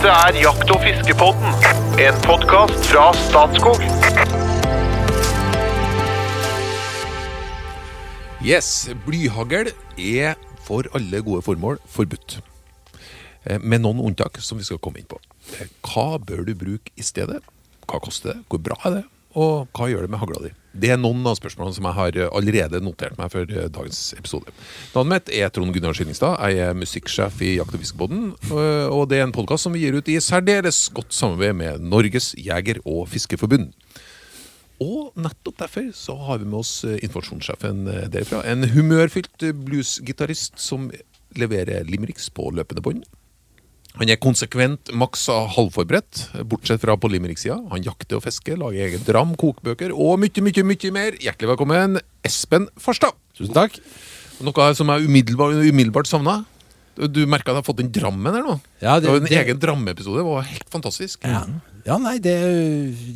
Dette er Jakt- og fiskepodden, en podkast fra Statskog. Yes, blyhagl er for alle gode formål forbudt. Eh, Med noen unntak som vi skal komme inn på. Eh, Hva bør du bruke i stedet? Hva koster det? Hvor bra er det? Og hva gjør det med hagla di? Det er noen av spørsmålene som jeg har eh, allerede notert meg for eh, dagens episode. Navnet mitt er Trond Gunnar Skillingstad. Jeg er musikksjef i Jakt- og fiskebåten. eh, Og det er en podkast som vi gir ut i særdeles godt samarbeid med Norges jeger- og fiskeforbund. Og nettopp derfor så har vi med oss informasjonssjefen derfra. En humørfylt bluesgitarist som leverer limericks på løpende bånd. Han er konsekvent maks halvforberedt, bortsett fra på limerick-sida. Han jakter og fisker, lager egen dram, kokebøker og mye, mye, mye mer. Hjertelig velkommen, Espen Farstad. Tusen takk. Noe som jeg umiddelbart, umiddelbart savna. Du merka at jeg har fått den drammen her nå? Ja, det, det- var en det- egen drammeepisode. Det var helt fantastisk. Ja, ja nei, det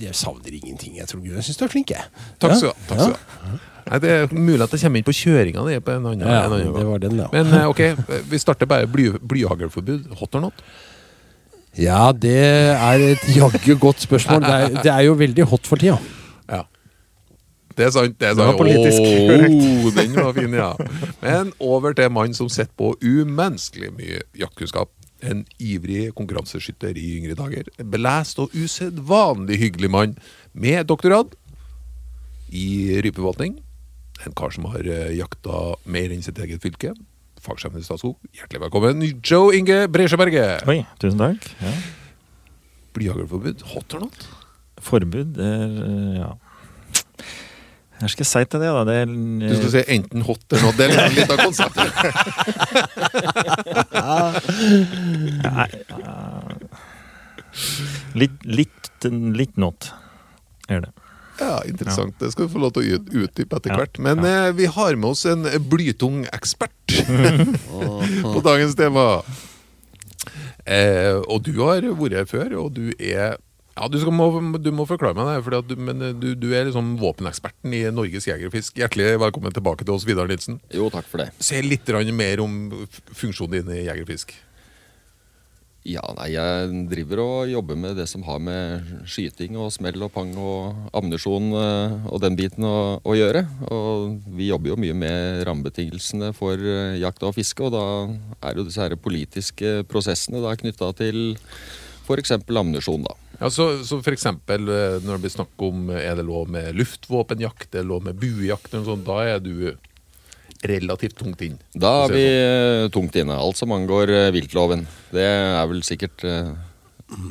Jeg savner ingenting. Jeg tror jeg syns du er flink, jeg. Takk skal du ha. Nei, det er mulig at jeg kommer inn på kjøringa di på en annen, Ja, en annen det var den, ja. Men eh, ok, vi starter bare bly, blyhaglforbud. Hot or not? Ja, det er et jaggu godt spørsmål. Det er, det er jo veldig hot for tida. Ja. Det er sant. Det er Det var politisk korrekt. Den var fin, ja. Men over til mannen mann som sitter på umenneskelig mye jaktkunnskap. En ivrig konkurranseskytter i yngre dager. En belest og usedvanlig hyggelig mann med doktorgrad i rypeforvaltning. En kar som har eh, jakta mer enn sitt eget fylke. Fagsjefen i Statskog. Hjertelig velkommen, Joe Inge Bresjeberget. Oi, tusen takk. Ja. Blyhaglforbud, hot or not? Forbud er eh, ja. Hva skal jeg si til det, da? Det er, Du skal si enten hot eller not. Det er litt av konseptet. Nei, uh, litt, litt, litt not er det. Ja, interessant. Det skal du få lov til å utdype etter hvert. Men eh, vi har med oss en blytung ekspert på dagens tema. Eh, og du har vært her før, og du er ja, du, skal, må, du må forklare meg det, fordi du, men eh, du, du er liksom våpeneksperten i Norges Jegerfisk. Hjertelig velkommen tilbake til oss, Vidar Nilsen. Jo, takk for det. Se litt mer om funksjonen din i Jeger og Fisk. Ja, nei, jeg driver og jobber med det som har med skyting og smell og pang og ammunisjon eh, og den biten å, å gjøre. Og vi jobber jo mye med rammebetingelsene for eh, jakt og fiske, og da er jo disse her politiske prosessene da knytta til f.eks. ammunisjon, da. Ja, så, så for eksempel eh, når det blir snakk om er det lov med luftvåpenjakt, er det lov med buejakt, eller noe sånt, da er du relativt tungt inn. Da er vi det eh, tungt inne. Alt som angår eh, viltloven. Det er vel sikkert eh,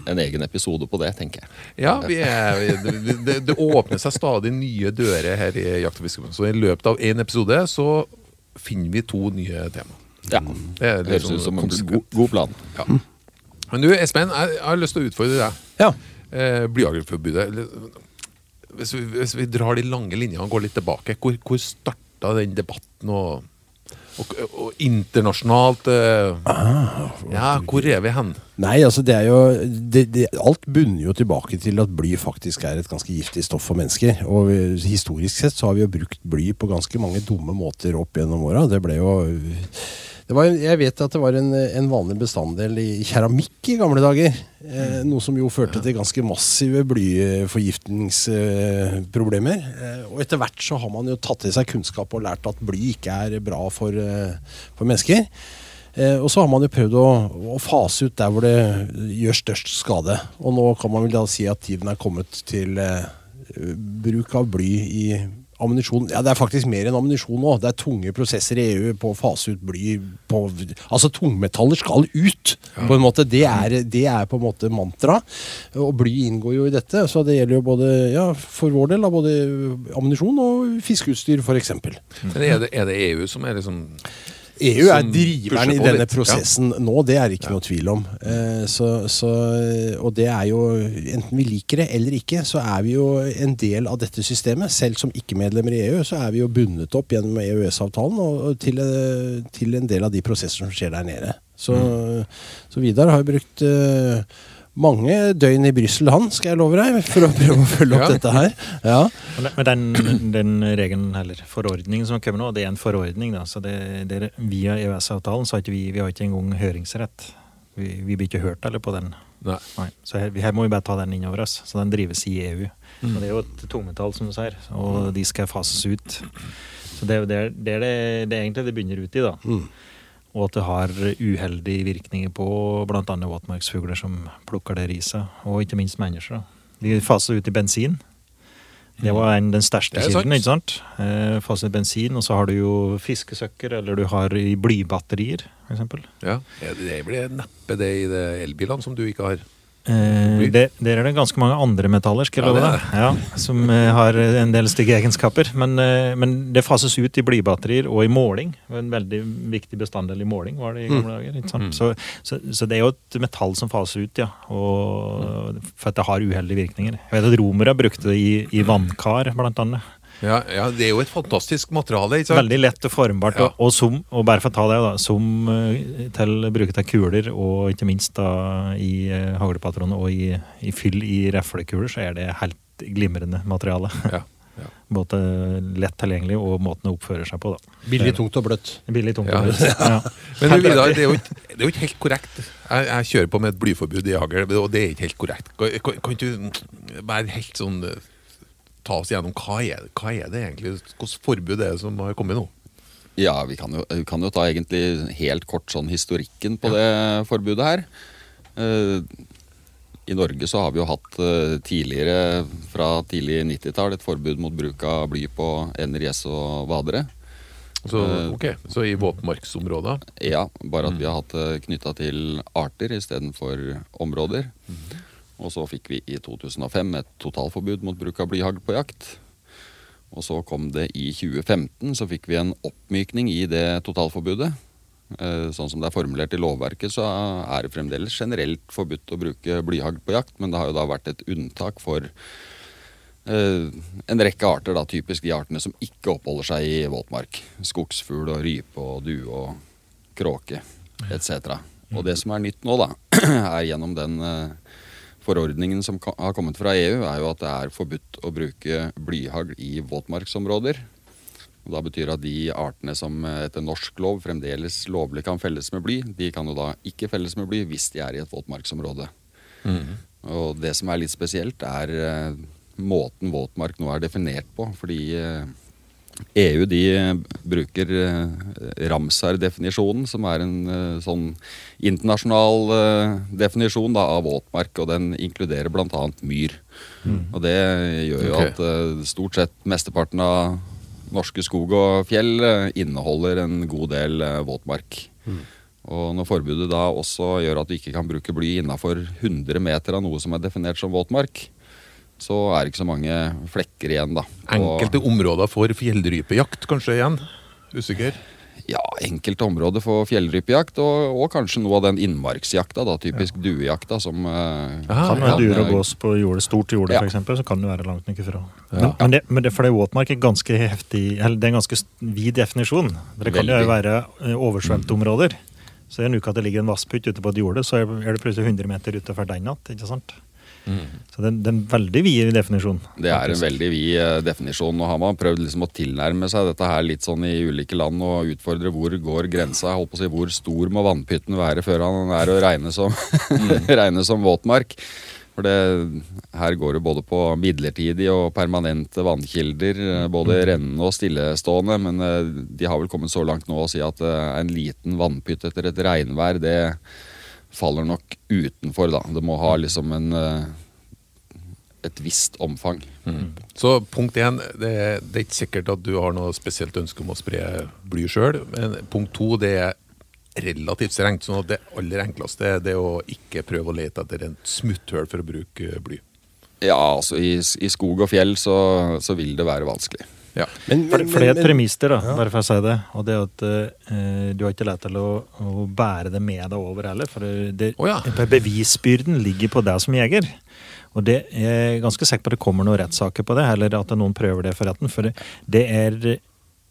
en egen episode på det, tenker jeg. Ja, vi er, vi- det, det åpner seg stadig nye dører her i Jakt- og fiskeforbundet. Så i løpet av én episode så finner vi to nye tema. Ja, Det er Høres ut som en god, god plan. Ja. Men du, Espen, jeg, jeg har lyst til å utfordre deg. Ja. Eh, Blyhaglforbudet. Hvis, vi- hvis vi drar de lange linjene og går litt tilbake, hvor, hvor starta den debatten? og og, og internasjonalt eh, Ja, hvor er vi hen? Nei, altså det er jo det, det, Alt bunner jo tilbake til at bly faktisk er et ganske giftig stoff for mennesker. Og vi- historisk sett så har vi jo brukt bly på ganske mange dumme måter opp gjennom åra. Det ble jo var, Jeg vet at det var en, en vanlig bestanddel i keramikk i gamle dager. Eh, noe som jo førte til ganske massive blyforgiftningsproblemer. Eh, og etter hvert så har man jo tatt til seg kunnskap og lært at bly ikke er bra for, eh, for mennesker. Eh, og så har man jo prøvd å, å fase ut der hvor det gjør størst skade. Og nå kan man vel da si at tiden er kommet til eh, bruk av bly i ammunisjon. Ja, det er faktisk mer enn ammunisjon nå. Det er tunge prosesser i EU på å fase ut bly på Altså, tungmetaller skal ut, på en måte. Det er, det er på en måte mantra. Og bly inngår jo i dette. Så det gjelder jo både, ja, for vår del, da, både ammunisjon og fiskeutstyr, f.eks. Er det, er det EU som er liksom EU er driveren i denne litt. prosessen nå, det er det ikke noe tvil om. Eh, så, så, og det er jo, enten vi liker det eller ikke, så er vi jo en del av dette systemet. Selv som ikke-medlemmer i EU, så er vi jo bundet opp gjennom EØS-avtalen og, og til, eh, til en del av de prosesser som skjer der nede. Så, så Vidar har jo brukt eh, mange døgn i Brussel, han, skal jeg love deg, for å prøve å følge opp Ja. dette her. Ja. Men den, den regelen, eller forordningen som kommer nå, det er en forordning, da. Så det, det er via EØS-avtalen så har ikke vi, vi har ikke engang høringsrett Vi, vi blir ikke hørt eller på den. Nei. Nei. Så her, her må vi bare ta den innover oss. Så den drives i EU. Og det er jo et tungmetall, som du sier, og de skal fases ut. Så det er det, det, er det, det er egentlig det begynner ut i, da. Mm. Og at det har uheldige virkninger på bl.a. våtmarksfugler som plukker det riset, og ikke minst mennesker. De faser ut i bensin. Det var en, den største kilden, ikke sant? Eh, faser ut bensin, og så har du jo fiskesøkker, eller du har i blybatterier, eksempel. Ja. Det blir neppe det i elbilene som du ikke har. Eh, det, der er det ganske mange andre metaller skal Ja, jeg love deg. Ja, som eh, har en del stygge egenskaper. Men, eh, men det fases ut i blybatterier og i måling. En veldig viktig bestanddel i måling var det i gamle dager. ikke sant? Så, så, så det er jo et metall som fases ut, ja. Og, for at det har uheldige virkninger. Jeg vet at romere brukte det i, i vannkar, blant annet. Ja, ja, det er jo et fantastisk materiale. ikke sant? Veldig lett og formbart. Ja. Og, og, som, og bare for å ta det, da, som eh, til bruket av kuler, og ikke minst da i uh, haglpatroner og i, i fyll i reflekuler, så er det helt glimrende materiale. Ja, ja. Både lett tilgjengelig og måten det oppfører seg på. da. Billig, tungt og bløtt. Billig, tungt Ja. og bløtt. Ja. Men du, Vidar, det er jo ikke, det er jo ikke helt korrekt. Jeg, jeg kjører på med et blyforbud i hagl, og det er ikke helt korrekt. Kan, kan, kan du være helt sånn eh, ta oss gjennom hva er, hva er det egentlig? Hvilket forbud er det som har kommet nå? Ja, vi kan jo, vi kan jo ta egentlig helt kort sånn historikken på det forbudet her. Uh, I Norge så har vi jo hatt uh, tidligere, fra tidlig 90-tall, et forbud mot bruk av bly på ender, gjess og vadere. Så, okay. ok, så i våtmarksområder? Ja, bare at vi har hatt det knytta til arter istedenfor områder. Og så fikk vi i 2005 et totalforbud mot bruk av blyhagl på jakt. Og så kom det i 2015, så fikk vi en oppmykning i det totalforbudet. Eh, Sånn som det er formulert i lovverket, så er det fremdeles generelt forbudt å bruke blyhagl på jakt, men det har jo da vært et unntak for eh, en rekke arter, da, typisk de artene som ikke oppholder seg i våtmark. Skogsfugl og rype og due og kråke etc. Og det som er nytt nå, da, er gjennom den eh, forordningen som har kommet fra EU, er jo at det er forbudt å bruke blyhagl i våtmarksområder. Og Da betyr at de artene som etter norsk lov fremdeles lovlig kan felles med bly, de kan jo da ikke felles med bly hvis de er i et våtmarksområde. Og det som er litt spesielt, er eh, måten våtmark nå er definert på. Fordi eh, EU de eh, bruker eh, Ramsar-definisjonen, som er en eh, sånn internasjonal definisjon da, av våtmark, og den inkluderer bl.a. myr. Og det gjør jo okay. at stort sett mesteparten av norske skog og fjell eh, inneholder en god del våtmark. våtmark. Og når forbudet da også gjør at du ikke kan bruke bly innafor 100 meter av noe som er definert som våtmark, så er det ikke så mange flekker igjen, da. Og- Enkelte områder for fjellrypejakt, kanskje igjen? Usikker? Ja, enkelte områder for fjellrypejakt, og, og kanskje noe av den innmarksjakta, da, typisk duejakta, som eh, Ah, Kan ja. være duer og gås på jordet, stort jorde, Ja. for eksempel, så kan det være langt nok ifra. Men, men, det, men det, for det våtmark er ganske heftig, eller det er en ganske vid definisjon. Det kan jo være eh, oversvømte områder. Så en uke at det ligger en vassputt ute på et jorde, så er det plutselig 100 meter utenfor den natt. Sant? Så det, er- det er en veldig vid definisjon. Det er en veldig vid eh, definisjon. Nå har man prøvd liksom å tilnærme seg dette her litt sånn i ulike land og utfordre hvor går grensa. Holdt på å si, Hvor stor må vannpytten være før han er å regne som, regne som våtmark? For det, her går det både på midlertidige og permanente vannkilder, eh, både rennende og stillestående. Men eh, de har vel kommet så langt nå å si at en liten vannpytt etter et regnvær, det faller nok utenfor, da. Det må ha liksom en eh, et visst omfang. Så punkt én, det, det er ikke sikkert at du har noe spesielt ønske om å spre bly sjøl. Men punkt to, det er relativt strengt. sånn at det aller enkleste er det å ikke prøve å lete etter en smutthull for å bruke bly. Ja, altså i, i skog og fjell så, så vil det være vanskelig. Ja. Men, For, men- for det er et premiss der, da, bare for å si det. Og det er at uh, du har ikke lett til å, å bære det med deg over heller. For det, oh, ja. bevisbyrden ligger på deg som jeger. Og det er ganske sikker på at det kommer noen rettssaker på det, eller at noen prøver det for retten. For det, det er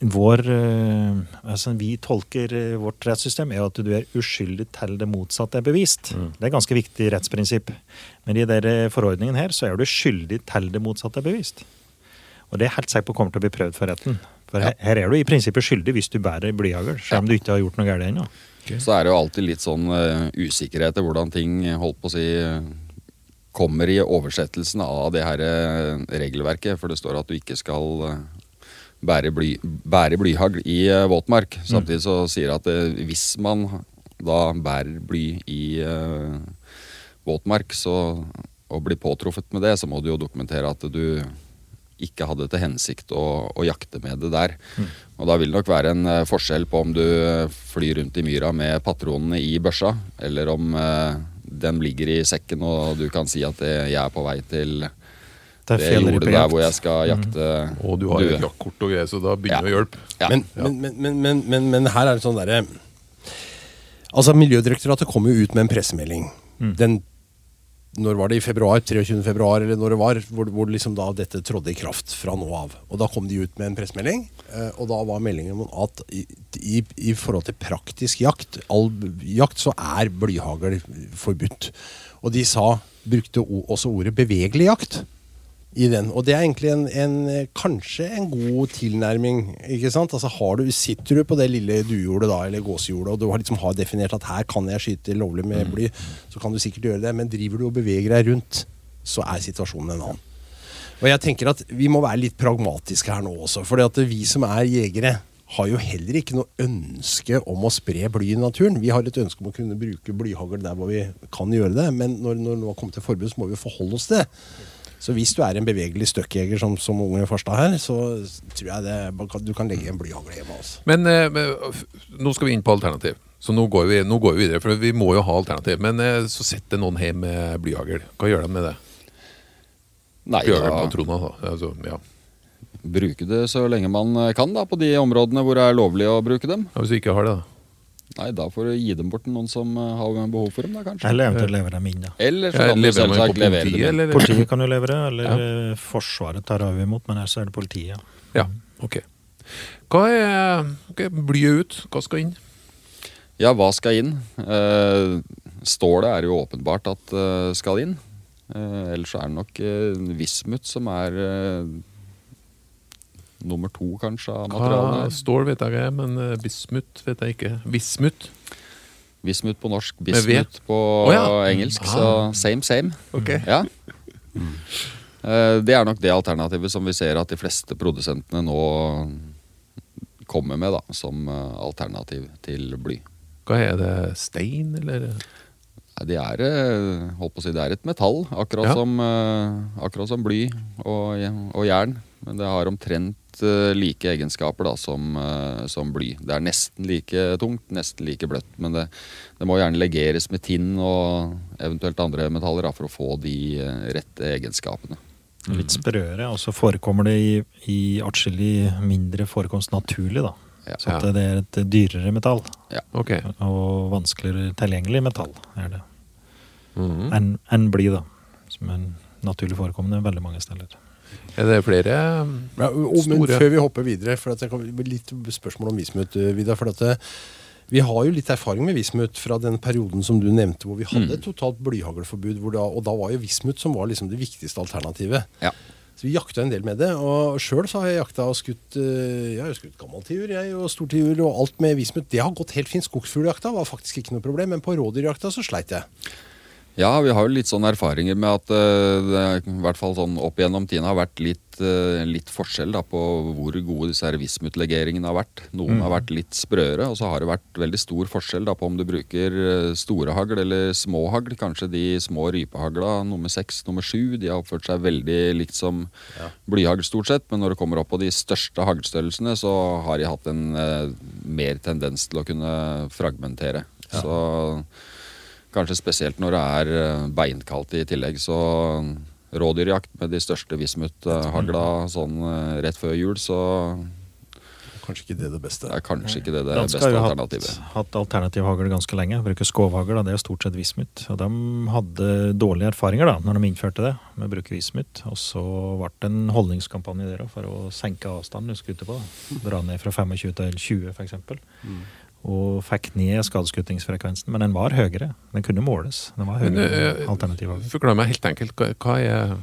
vår eh, altså Vi tolker eh, vårt rettssystem er at du er uskyldig til det motsatte er bevist. Det er et ganske viktig rettsprinsipp. Men i den forordningen her så er du skyldig til det motsatte er bevist. Og det er helt sikker på kommer til å bli prøvd for retten. For her, her er du i prinsippet skyldig hvis du bærer blyhagl, selv om du ikke har gjort noe galt ennå. Så er det jo alltid litt sånn uh, usikkerhet i hvordan ting holdt på å si eh, kommer i oversettelsen av det her eh, regelverket. For det står at du ikke skal eh, bære, bly, bære blyhagl i uh, våtmark. Samtidig så sier det at uh, hvis man da bærer bly i eh, våtmark så, og blir påtruffet med det, så må du jo dokumentere at du ikke hadde til hensikt å, å jakte med det der. Og da vil det nok være en eh, forskjell på om du eh, flyr rundt i myra med patronene i børsa, eller om eh, den ligger i sekken og du kan si at jeg er på vei til Det det jordet der hvor jeg skal jakte Og du har due. et jaktkort og greier, så da begynner det å hjelpe. Ja. Men, men, men, men, men, men, men her er det sånn derre Altså, Miljødirektoratet kom jo ut med en pressemelding. Den når var det i februar, 23. februar, eller når det var, hvor, hvor liksom da dette trådde i kraft fra nå av. Og Da kom de ut med en pressemelding, eh, og da var meldingen om at i, i, i forhold til praktisk jakt, all jakt, så er blyhagl forbudt. Og de sa, brukte også ordet bevegelig jakt i den. Og det er egentlig en, en, eh, kanskje en god tilnærming. ikke sant? Altså har du, Sitter du på det lille duehjulet da, eller gåsehjulet, og du har liksom har definert at her kan jeg skyte lovlig med bly, så kan du sikkert gjøre det. Men driver du og beveger deg rundt, så er situasjonen en annen. Og jeg tenker at Vi må være litt pragmatiske her nå også. For vi som er jegere, har jo heller ikke noe ønske om å spre bly i naturen. Vi har et ønske om å kunne bruke blyhagl der hvor vi kan gjøre det, men når, når det nå har kommet til forbud, så må vi forholde oss til det. Så hvis du er en bevegelig støkkjeger som, som Unge Farstad her, så tror jeg det, du kan legge en blyhagl hjemme. Altså. Men, eh, nå skal vi inn på alternativ. Så nå går, vi, nå går vi videre, for vi må jo ha alternativ. Men eh, så setter noen hjem med blyhagl. Hva gjør de med det? Nei, Blyhaglpatroner, da, da. Altså, ja. bruke det så lenge man kan da, på de områdene hvor det er lovlig å bruke dem. Ja, Hvis du ikke har det, da. Nei, da får du gi dem bort til noen som eh, har behov for dem, da kanskje. Eller eventuelt levere dem inn, da. Eller så Ja, kan du leverer man selvsagt levere dem. inn. eller? Politiet kan jo levere, eller Ja. eh, Forsvaret tar av imot, men ellers er det politiet. Ja, ok. Hva er ok, Blyet ut. Hva skal inn? Ja, hva skal inn? Uh, stålet er jo åpenbart at uh, skal inn. Uh, ellers så er det nok uh, vismut som er eh, nummer to, kanskje, av materialene. stål vet jeg men eh, bismut vet jeg ikke. Vismut? Vismut på norsk, bismut på oh, ja. engelsk. Ah. Så same, same. Okay. Ja. Eh, Det er nok det alternativet som vi ser at de fleste produsentene nå kommer med da, som eh, alternativ til bly. Hva er det? Stein, eller? Det er, si, det er et metall, akkurat, Ja. som, akkurat som bly og, og jern. Men det har omtrent eh, like egenskaper da, som, eh, som bly. Det er nesten like tungt, nesten like bløtt. Men det, det må gjerne legeres med tinn og eventuelt andre metaller da, for å få de eh, rette egenskapene. Litt sprøere, og så forekommer det i, i atskillig mindre forekomst naturlig, da. Ja. Så at det er et dyrere metall, Ok. og vanskeligere tilgjengelig metall er det. Mhm. Enn en bly, da. Som er naturlig forekommende veldig mange steder. Er det flere Ja, og, men store før vi hopper videre, for at det kan litt spørsmål om Vismut, eh, Vidar. For at det, vi har jo litt erfaring med Vismut fra den perioden som du nevnte, hvor vi hadde et totalt blyhaglforbud. hvor da- Og da var jo Vismut som var liksom det viktigste alternativet. Ja. Så vi jakta en del med det. Og sjøl har jeg jakta og skutt eh, Jeg har jo skutt gammeltiur jeg, og stortiur og alt med Vismut. Det har gått helt fint. Skogsfugljakta var faktisk ikke noe problem, men på rådyrjakta så sleit jeg. Ja, vi har jo litt sånne erfaringer med at eh, det i hvert fall sånn opp gjennom tiden har vært litt, eh, litt forskjell da, på hvor gode disse vismutlegeringene har vært. Noen har vært litt sprøere, og så har det vært veldig stor forskjell da, på om du bruker eh, store hagl eller små hagl. Kanskje de små rypehagla, nummer seks, nummer sju, de har oppført seg veldig likt som blyhagl stort sett. Men når det kommer opp på de største haglstørrelsene, så har de hatt en eh, mer tendens til å kunne fragmentere. Så Kanskje spesielt når det er eh, beinkaldt i tillegg. Så rådyrjakt med de største vismuthagla sånn eh, rett før jul, så Kanskje ikke det det beste. er kanskje ikke det det Danske beste har jo hatt, alternativet. hatt alternativ hagl ganske lenge. Bruker skovhagl, det er jo stort sett vismut. Og de hadde dårlige erfaringer da, når de innførte det med å bruke vismut. Og så ble det en holdningskampanje der for å senke avstanden du skutter på. da. Dra ned fra 25 til 20 f.eks. Og fikk ned skadeskuttingsfrekvensen, men den var høyere. Den kunne måles. Den var høyere eh, enn alternativ. Forklar meg helt enkelt. Hva, er,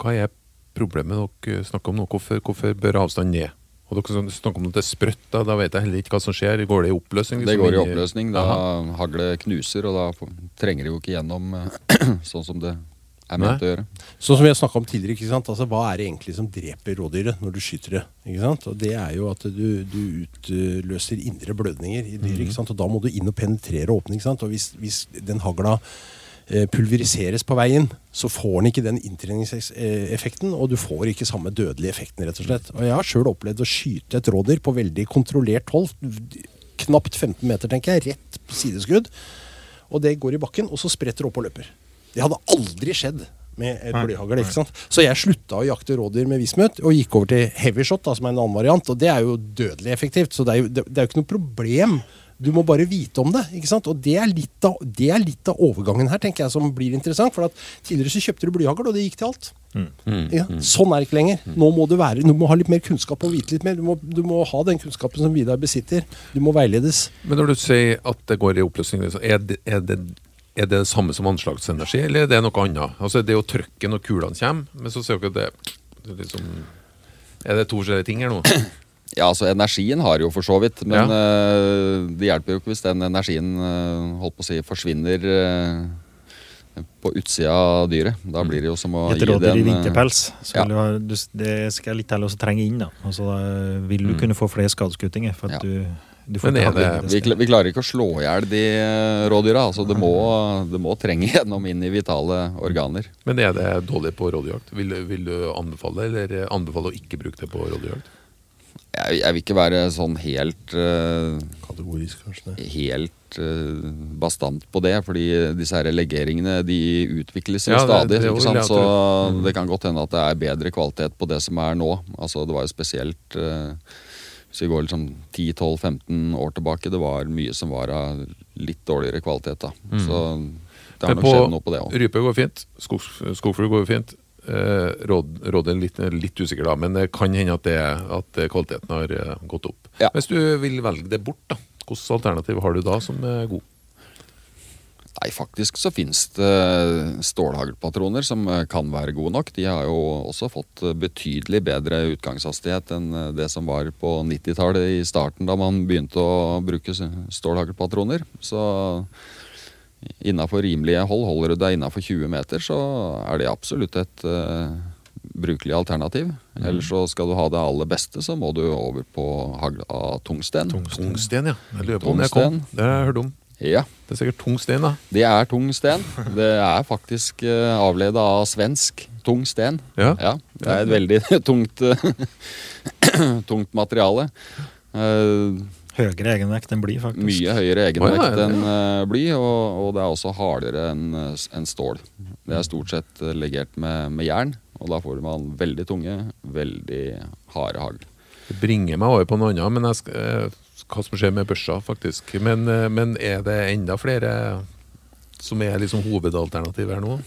hva er problemet dere snakker om nå? Hvorfor, hvorfor bør avstanden ned? Og dere snakker om at det er sprøtt, da, da vet jeg heller ikke hva som skjer. Går det i oppløsning? Det liksom, går i oppløsning. Da Aha. haglet knuser, og da trenger det jo ikke gjennom sånn som det er ment å gjøre. Sånn som vi har snakka om tidligere, ikke sant? Altså, hva er det egentlig som dreper rådyret når du skyter det? Ikke sant? Og Det er jo at du, du utløser indre blødninger i dyret. ikke sant? Og Da må du inn og penetrere åpning. ikke sant? Og hvis, hvis den hagla eh, pulveriseres på veien, så får den ikke den inntreningseffekten, og du får ikke samme dødelige effekten, rett og slett. Og Jeg har sjøl opplevd å skyte et rådyr på veldig kontrollert hold, knapt 15 meter, tenker jeg, rett på sideskudd. Og det går i bakken, og så spretter det opp og løper. Det hadde aldri skjedd med et blyhagl. ikke sant? Så jeg slutta å jakte rådyr med vismut og gikk over til heavyshot, da, som er en annen variant. Og det er jo dødelig effektivt, så det er jo, det, det er jo ikke noe problem. Du må bare vite om det. ikke sant? Og det er, litt av, det er litt av overgangen her, tenker jeg, som blir interessant. For at tidligere så kjøpte du blyhagl, og det gikk til alt. Mm, mm, ja, Sånn er det ikke lenger. Nå må du, være, du må ha litt mer kunnskap og vite litt mer. Du må, du må ha den kunnskapen som Vidar besitter. Du må veiledes. Men når du sier at det går i oppløsning, liksom, er det, er det er det det samme som anslagsenergi, eller er det noe annet? Altså, det er jo trøkken når kulene kommer, men så ser dere at det, det er liksom Er det to forskjellige ting her nå? Ja, altså Energien har jo for så vidt, men Ja. eh, det hjelper jo ikke hvis den energien eh, holdt på å si, forsvinner eh, på utsida av dyret. Da blir det jo som å Et gi rådyr den i eh, vinterpels. skal ja. du ha, du, det skal litt til å trenge inn. da. Altså, da vil du kunne få flere skadeskuttinger. For at Mm. Ja. du, Men ikke er det- vi, vi klarer ikke å slå i hjel de eh, rådyra. Altså det, må, det må trenge gjennom inn i vitale organer. Men er det dårlig på rådyrjakt? Vil, vil du anbefale, eller anbefale å ikke bruke det på rådyrjakt? Jeg, jeg vil ikke være sånn helt uh, Kategorisk, kanskje. det. helt uh, bastant på det, fordi disse her legeringene de utvikles jo Ja, stadig. det ikke sant? Så mm. det kan godt hende at det er bedre kvalitet på det som er nå. Altså Det var jo spesielt eh, hvis vi går liksom 10-12-15 år tilbake, det var mye som var av litt dårligere kvalitet. da. Så det har nok skjedd noe på det òg. Rype går fint, skog, skogfugl går fint. Eh, råd, råd er litt, litt usikker, da, men det kan hende at, det, at kvaliteten har eh, gått opp. Ja. Hvis du vil velge det bort, da, hvilket alternativ har du da som er god? Nei, faktisk så finnes det stålhaglpatroner som eh, kan være gode nok. De har jo også fått eh, betydelig bedre utgangshastighet enn eh, det som var på 90-tallet i starten, da man begynte å bruke stålhaglpatroner. Så innafor rimelige hold, holder du deg innafor 20 meter, så er det absolutt et uh, brukelig alternativ. Ellers så skal du ha det aller beste, så må du over på hagl av tungsten. Tungsten, ja. Jeg lurer på om jeg kom. Det har jeg hørt om. Ja, Det er sikkert tung sten, da. det er tung sten. Det er faktisk uh, avleda av svensk tung sten. Ja. det er et veldig tungt, eh, tungt materiale. Uh, Høyere egenvekt enn bly, faktisk. mye høyere egenvekt oh, ja, ja. enn uh, bly, og, og det er også hardere enn en stål. Det er stort sett eh, legert med, med jern, og da får man veldig tunge, veldig harde hagl. Det bringer meg over på noe annet, men jeg skal, eh, hva som skjer med børsa, faktisk. Men, eh, men er det enda flere som er liksom hovedalternativ her nå?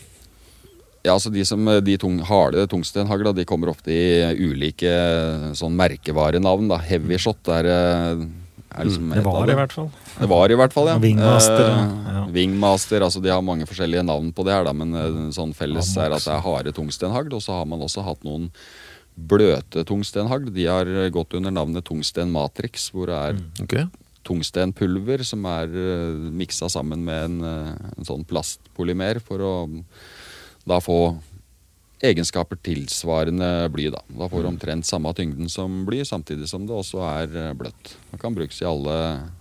Ja, altså De som, de tung, harde tungstenhagla de kommer ofte i ulike sånn merkevarenavn. da. Heavyshot er, eh, er liksom Det var det i hvert fall. Det var i hvert fall, ja. Wingmaster, Eh, ja. Wingmaster, altså De har mange forskjellige navn på det, her da, men eh, sånn felles Ja, er at det er harde tungstenhagl. Og så har man også hatt noen bløte tungstenhagl. De har eh, gått under navnet tungsten matrix, hvor det er Ok? tungstenpulver som er uh, miksa sammen med en, uh, en sånn plastpolymer for å da få egenskaper tilsvarende bly. Da Da får du omtrent samme tyngden som bly, samtidig som det også er eh, bløtt. Det kan brukes i alle,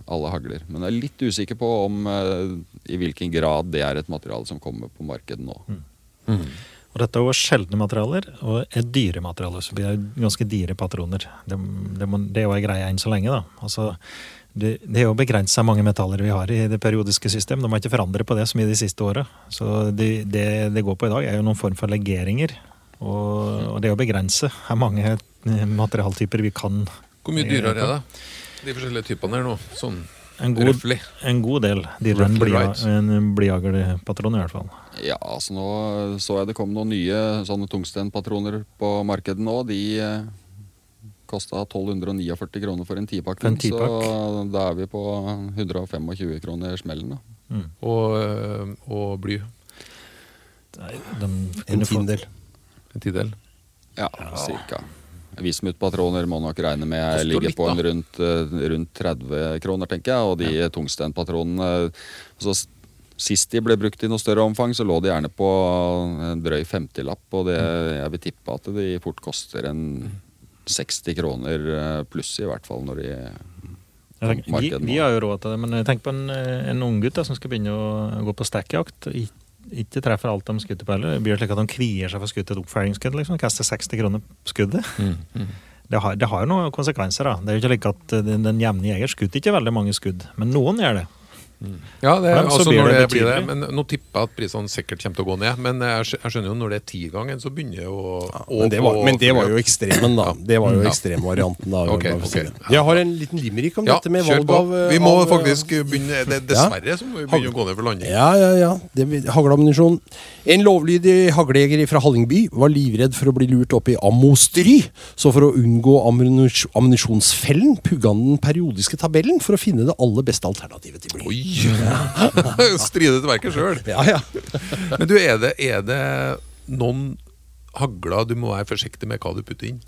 alle hagler. Men jeg er litt usikker på om uh, i hvilken grad det er et materiale som kommer på markedet nå. Og dette er jo sjeldne materialer, og er dyre materialer. Så blir det ganske dyre patroner. Det, det, må, det er jo en greie enn så lenge, da. Altså, det, det er jo begrensa mange metaller vi har i det periodiske system. De har ikke forandret på det så mye de siste åra. Så det, det det går på i dag, er jo noen form for legeringer. Og, og det er å begrense er mange eh, materialtyper vi kan Hvor mye dyrere er det? De forskjellige typene her nå? Sånn En god, en god del dyrere enn blyhaglpatron, i hvert fall. Ja, altså nå så jeg det kom noen nye sånne tungstenpatroner på markedet nå. De eh, kosta 1249 kroner for en tipakk. så da er vi på 125 kroner smellen. da. Mm. Og, øh, og bly. Nei, de En tiendedel. En tidel. Ja, cirka. Vismut-patroner må nok regne med jo ligger litt, på en rundt, eh, rundt 30 kroner, tenker jeg. Og de tungstenpatronene så Sist de ble brukt i noe større omfang, så lå de gjerne på en drøy 50-lapp. Og det, jeg vil tippe at de fort koster en 60 kroner eh, pluss, i hvert fall når de vi, vi har jo råd til det, men tenk på en, eh, en unggutt som skal begynne å gå på stackjakt. Ikke treffer alt de skutter på heller. Det blir slik at de kvier seg for å skutte et oppfølgingsskudd. Liksom. Kaster 60 kroner på skuddet. Det har, det har jo noen konsekvenser. da. Det er jo ikke like at eh, den, den jevne jeger skutter ikke veldig mange skudd, men noen gjør det. Ja, det, Men altså når det det blir det. Men nå tipper jeg at prisene sikkert kommer til å gå ned. Men jeg, skjønner jo når det er tigangen, så begynner det å Men det, var, men det var jo ekstremen, da. Det var jo Ja. ekstremvarianten. da. okay, bare for å si ok. det. Jeg har en liten limerick om Ja, dette med valg av eh, Vi må av, faktisk begynne det, Dessverre så må vi begynne å gå ned for landing. Ja, ja, ja. Det- Hagleammunisjon. En lovlydig haglejeger fra Hallingby var livredd for å bli lurt opp i ammostry. Så for å unngå ammunisjonsfellen pugga han den periodiske tabellen for å finne det aller beste alternativet til bly. Oi! Stride til verket sjøl. Ja, ja. Men du, er det, er det noen hagler du må være forsiktig med hva du putter inn?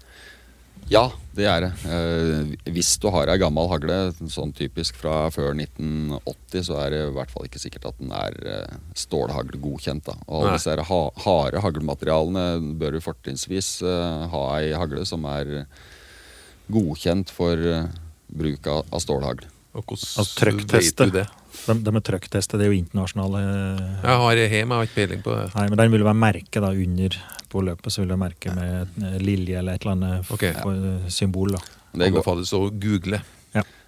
Ja, det er det. Eh, hvis du har ei gammel hagle, sånn typisk fra før 1980, så er det i hvert fall ikke sikkert at den er eh, stålhaglgodkjent. Da. Og alle disse ha harde haglmaterialene bør du fortrinnsvis eh, ha ei hagle som er godkjent for eh, bruk av, av stålhagl. Og hvordan Altså, vet du det? De, de er trøkktestet, det er jo internasjonale Jeg har hjemme, jeg har ikke peiling på det. Nei, men den vil være merke da under på løpet, så vil det merke med et lilje eller et eller annet okay. f- eh, symbol. da. Det går. Anbefales å google.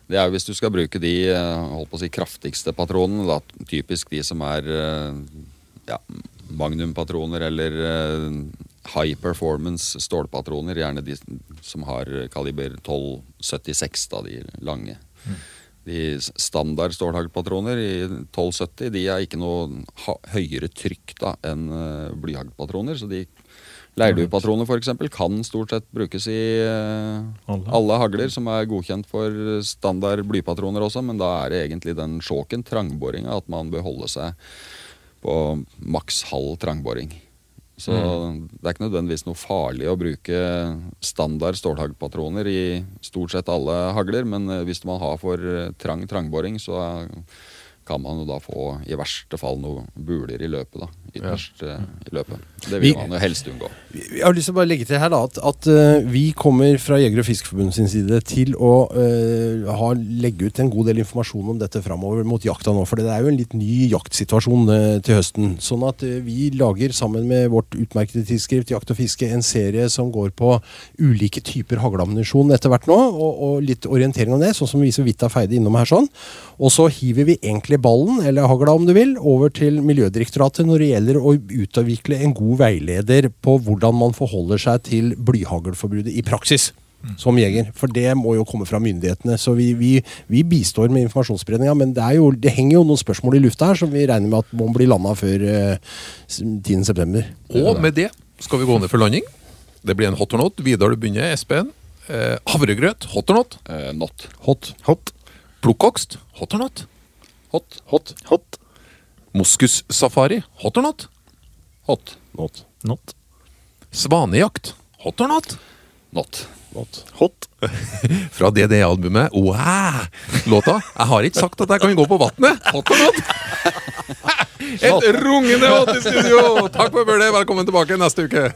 Det er jo hvis du skal bruke de eh, holdt på å si, kraftigste patronene, da, typisk de som er eh, ja, magnumpatroner eller eh, high performance stålpatroner, gjerne de som har kaliber 1276, da, de lange. De standard stålhaglpatroner i 1270 de er ikke noe høyere trykk da enn uh, blyhaglpatroner, så de Leirduepatroner f.eks. kan stort sett brukes i uh, Alle. alle hagler som er godkjent for standard blypatroner også, men da er det egentlig den sjåken, trangboringa, at man bør holde seg på maks halv trangboring. Så det er ikke nødvendigvis noe farlig å bruke standard stålhaglpatroner i stort sett alle hagler, men eh, hvis man har for eh, trang trangboring, så eh, kan man jo da få i verste fall noen buler i løpet, da. Ytterst ja. i løpet. Det Vi- vil man jo helst unngå. Jeg har lyst til å bare legge til her da, at, at uh, vi kommer fra Jeger- og Fiskerforbundet sin side til å uh, ha, legge ut en god del informasjon om dette framover mot jakta nå. For det er jo en litt ny jaktsituasjon uh, til høsten. Sånn at vi lager sammen med vårt utmerkede tidsskrift Jakt og fiske en serie som går på ulike typer hagleammunisjon etter hvert nå, og, og litt orientering om det, sånn som vi så vidt har feide innom her sånn. Og så hiver vi egentlig ballen, eller hagla om du vil, over til Miljødirektoratet når det gjelder å utvikle en god veileder på hvordan man forholder seg til blyhaglforbudet i praksis. Som jeger. For det må jo komme fra myndighetene. Så vi, vi, vi bistår med informasjonsspredninga, men det, er jo, det henger jo noen spørsmål i lufta her som vi regner med at må bli landa før eh, 10.9. Og med det skal vi gå ned for landing. Det blir en hot or not. Vidar, du begynner. Espen. Eh, havregrøt. Hot or not. Eh, not. Hot. Hot. Plukkokst. Hot or not. Hot. Hot. Hot. Moskussafari. Hot or not. Hot. Not. Not. Svanejakt. Hot or not. Not. Not. Hot. Fra DDE-albumet Wow! Låta. Jeg har ikke sagt at jeg kan gå på vannet. Hot or not. Et rungende hot i studio! Takk for følget. Velkommen tilbake neste uke.